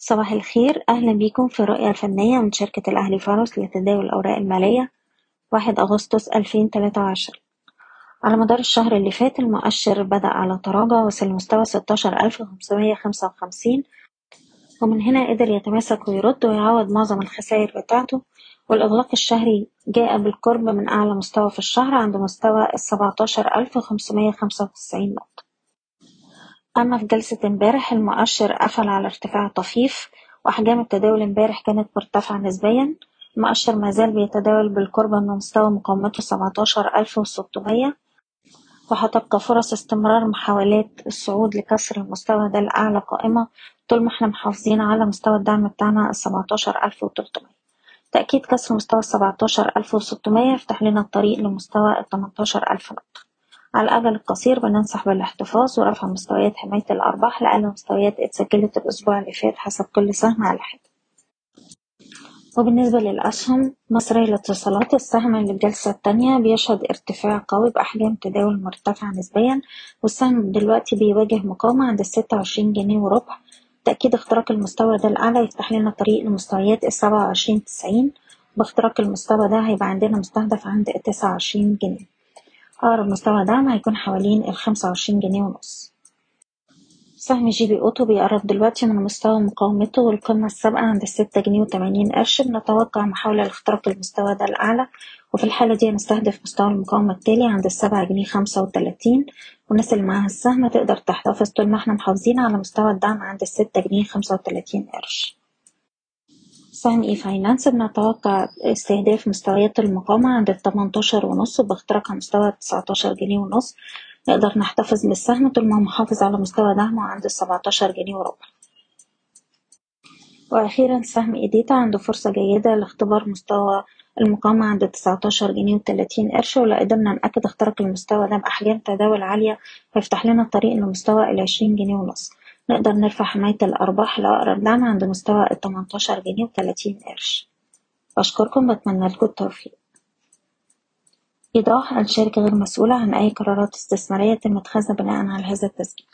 صباح الخير. أهلا بيكم في الرؤية الفنية من شركة الأهلي فارس لتداول الأوراق المالية واحد أغسطس ألفين تلاتة وعشرين على مدار الشهر اللي فات المؤشر بدأ على تراجع وصل لمستوى ستاشر ألف خمسمية خمسة وخمسين ومن هنا قدر يتماسك ويرد ويعوض معظم الخسائر بتاعته. والإغلاق الشهري جاء بالقرب من أعلى مستوى في الشهر عند مستوى السبعتاشر ألف خمسمية خمسة وتسعين نقطة. أما في جلسة امبارح المؤشر قفل على ارتفاع طفيف وأحجام التداول امبارح كانت مرتفعة نسبيا. المؤشر مازال بيتداول بالقرب من مستوى مقاومته سبعتاشر ألف وستمية وهتبقى فرص استمرار محاولات الصعود لكسر المستوى ده الأعلى قائمة. طول ما إحنا محافظين على مستوى الدعم بتاعنا السبعتاشر ألف وتلتمية. تأكيد كسر مستوى السبعتاشر ألف وستمية يفتح لنا الطريق لمستوى التمنتاشر ألف نقطة. على الأجل القصير بننصح بالاحتفاظ ورفع مستويات حماية الأرباح لأقل مستويات اتسجلت الأسبوع اللي فات حسب كل سهم على حدة وبالنسبة للأسهم مصرية للاتصالات السهم اللي الجلسة التانية بيشهد ارتفاع قوي بأحجام تداول مرتفعة نسبيا والسهم دلوقتي بيواجه مقاومة عند الستة وعشرين جنيه وربع تأكيد اختراق المستوى ده الأعلى يفتح لنا طريق لمستويات السبعة وعشرين تسعين. باختراق المستوى ده هيبقى عندنا مستهدف عند التسعة وعشرين جنيه. أقرب مستوى دعم هيكون حوالين الخمسة وعشرين جنيه ونص. سهم جي بي أوتو بيقرب دلوقتي من مستوى مقاومته والقمة السابقة عند الستة جنيه وتمانين قرش. بنتوقع محاولة لاختراق المستوى ده الأعلى. وفي الحالة دي هنستهدف مستوى المقاومة التالي عند السبعة جنيه خمسة وتلاتين. والناس اللي معاها السهم تقدر تحتفظ طول ما إحنا محافظين على مستوى الدعم عند الستة جنيه خمسة وتلاتين قرش. سهم اي فاينانس بنتوقع استهداف مستويات المقاومة عند التمنتاشر ونص باختراقها مستوى التسعتاشر جنيه ونص. نقدر نحتفظ بالسهم طول ما محافظ على مستوى دعمه عند السبعتاشر جنيه وربع. وأخيرا سهم إيديتا عنده فرصة جيدة لاختبار مستوى المقاومة عند تسعتاشر جنيه وتلاتين قرش ولو قدرنا نأكد اختراق المستوى ده بأحجام تداول عالية هيفتح لنا الطريق لمستوى العشرين جنيه ونص. نقدر نرفع حماية الأرباح لأقرب دعم عند مستوى التمنتاشر جنيه وتلاتين قرش. بشكركم بتمنى لكم التوفيق. إيضاح الشركة غير مسؤولة عن أي قرارات استثمارية تم اتخاذها بناء على هذا التسجيل.